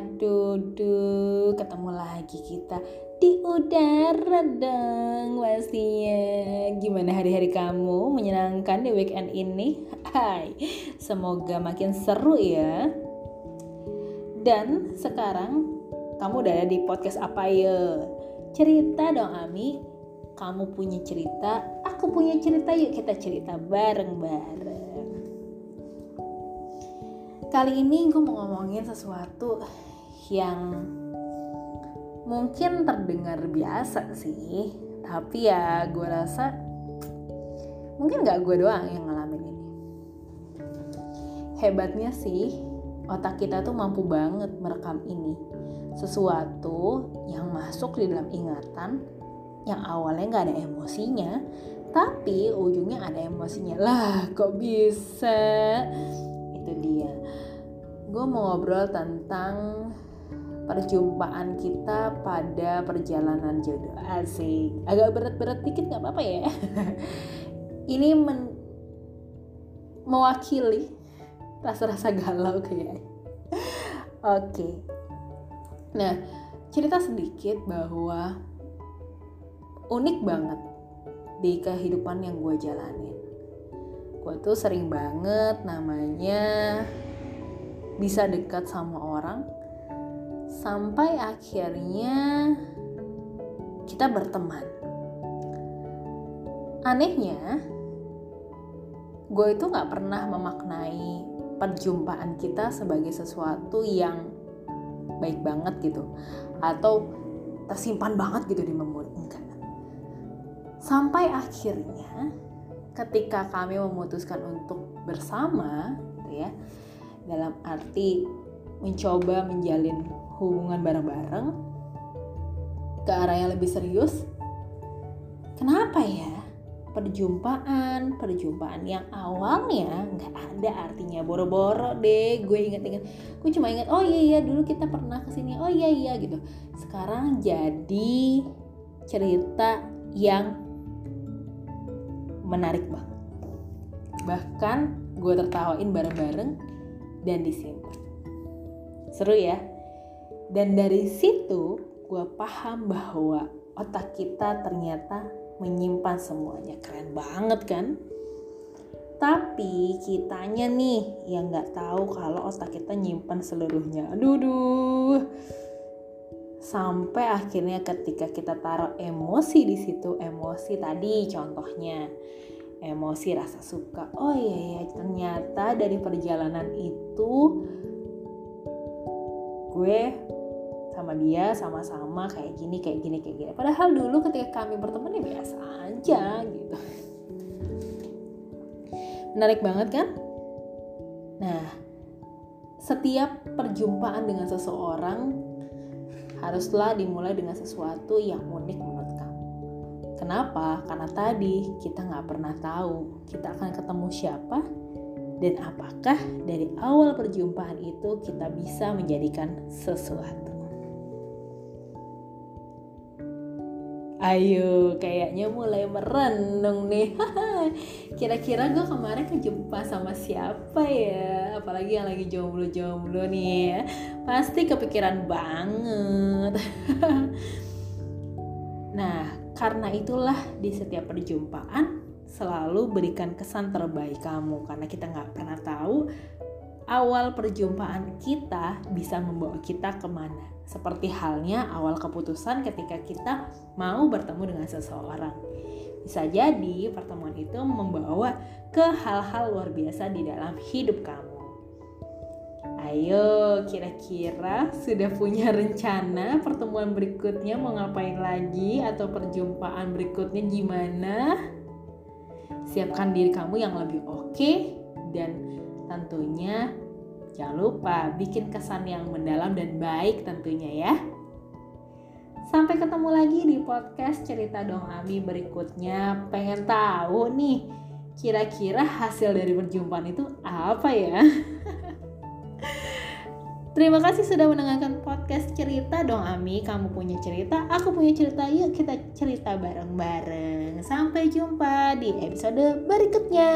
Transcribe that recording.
duduk ketemu lagi kita di udara dong pastinya. Gimana hari-hari kamu menyenangkan di weekend ini? Hai semoga makin seru ya. Dan sekarang kamu udah ada di podcast apa ya? Cerita dong Ami. Kamu punya cerita aku punya cerita. Yuk kita cerita bareng-bareng. Kali ini gue mau ngomongin sesuatu yang mungkin terdengar biasa sih. Tapi ya gue rasa mungkin gak gue doang yang ngalamin ini. Hebatnya sih otak kita tuh mampu banget merekam ini. Sesuatu yang masuk di dalam ingatan yang awalnya gak ada emosinya tapi ujungnya ada emosinya. Lah kok bisa? Itu dia. Gue mau ngobrol tentang perjumpaan kita pada perjalanan jodoh. Asik. Agak berat-berat dikit nggak apa-apa ya. Ini men mewakili rasa-rasa galau kayak oke. Nah cerita sedikit bahwa unik banget di kehidupan yang gue jalanin. Gue tuh sering banget namanya bisa dekat sama orang sampai akhirnya kita berteman. Anehnya, gue itu gak pernah memaknai perjumpaan kita sebagai sesuatu yang baik banget gitu, atau tersimpan banget gitu di memori enggak. Sampai akhirnya, ketika kami memutuskan untuk bersama, gitu ya, dalam arti mencoba menjalin hubungan bareng-bareng ke arah yang lebih serius kenapa ya? Perjumpaan perjumpaan yang awalnya nggak ada artinya boro-boro deh gue inget-inget. Gue cuma inget oh iya iya dulu kita pernah ke sini oh iya iya gitu. Sekarang jadi cerita yang menarik banget. Bahkan gue tertawain bareng-bareng dan disimpan seru ya dan dari situ gue paham bahwa otak kita ternyata menyimpan semuanya. Keren banget kan? Tapi kitanya nih yang nggak tahu kalau otak kita nyimpan seluruhnya. Aduh, duh. Sampai akhirnya ketika kita taruh emosi di situ, emosi tadi contohnya emosi rasa suka. Oh iya ya, ternyata dari perjalanan itu gue sama dia sama-sama kayak gini kayak gini kayak gini. Padahal dulu ketika kami berteman ya biasa aja gitu. Menarik banget kan? Nah setiap perjumpaan dengan seseorang haruslah dimulai dengan sesuatu yang unik menurut kamu. Kenapa? Karena tadi kita nggak pernah tahu kita akan ketemu siapa dan apakah dari awal perjumpaan itu kita bisa menjadikan sesuatu Ayo, kayaknya mulai merenung nih. Kira-kira gue kemarin kejumpa sama siapa ya? Apalagi yang lagi jomblo-jomblo nih ya. Pasti kepikiran banget. nah, karena itulah di setiap perjumpaan selalu berikan kesan terbaik kamu. Karena kita nggak pernah tahu awal perjumpaan kita bisa membawa kita ke mana seperti halnya awal keputusan ketika kita mau bertemu dengan seseorang. Bisa jadi pertemuan itu membawa ke hal-hal luar biasa di dalam hidup kamu. Ayo, kira-kira sudah punya rencana pertemuan berikutnya mau ngapain lagi atau perjumpaan berikutnya gimana? Siapkan diri kamu yang lebih oke okay, dan tentunya Jangan lupa bikin kesan yang mendalam dan baik tentunya ya. Sampai ketemu lagi di podcast Cerita Dong Ami berikutnya. Pengen tahu nih, kira-kira hasil dari perjumpaan itu apa ya? Terima kasih sudah mendengarkan podcast Cerita Dong Ami. Kamu punya cerita, aku punya cerita. Yuk kita cerita bareng-bareng. Sampai jumpa di episode berikutnya.